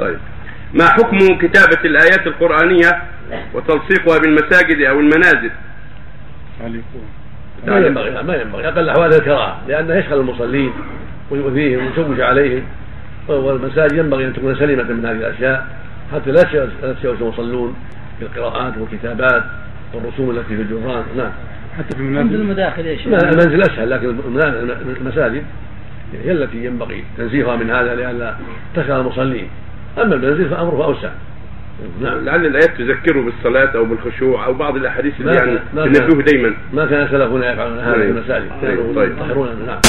طيب. ما حكم كتابة الآيات القرآنية وتلصيقها بالمساجد أو المنازل؟ ما ينبغي ما ينبغي. أقل الأحوال الكراهة لأنه يشغل المصلين ويؤذيهم ويشوش عليهم. والمساجد ينبغي أن تكون سليمة من هذه الأشياء حتى لا يتشوش المصلون بالقراءات والكتابات والرسوم التي في الجدران نعم. حتى في المنازل. المداخل يا شيخ. المنزل أسهل لكن المساجد هي التي ينبغي تنزيهها من هذا لئلا تشغل المصلين. أما المنزل فأمره أوسع نعم لعل الآيات تذكره بالصلاة أو بالخشوع أو بعض الأحاديث اللي يعني تنبهه دايما ما كان سلفنا يفعلون هذا في طيب. المساجد طيب. كانوا طيب. يطهرون نعم